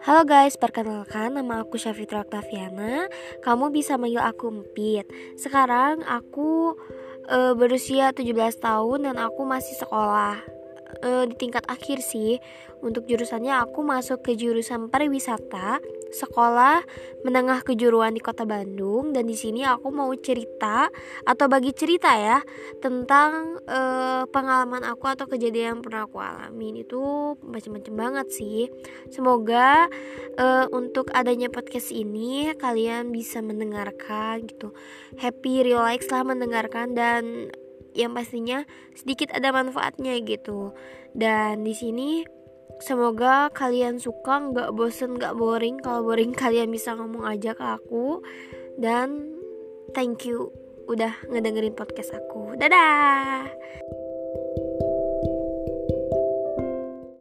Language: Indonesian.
Halo guys, perkenalkan nama aku Syafitra Octaviana. Kamu bisa manggil aku Empit Sekarang aku e, berusia 17 tahun dan aku masih sekolah e, Di tingkat akhir sih. Untuk jurusannya aku masuk ke jurusan pariwisata sekolah menengah kejuruan di Kota Bandung dan di sini aku mau cerita atau bagi cerita ya tentang uh, pengalaman aku atau kejadian yang pernah aku alami itu macam-macam banget sih. Semoga uh, untuk adanya podcast ini kalian bisa mendengarkan gitu. Happy relax lah mendengarkan dan yang pastinya sedikit ada manfaatnya gitu. Dan di sini Semoga kalian suka, nggak bosen, nggak boring. Kalau boring kalian bisa ngomong aja ke aku. Dan thank you udah ngedengerin podcast aku. Dadah.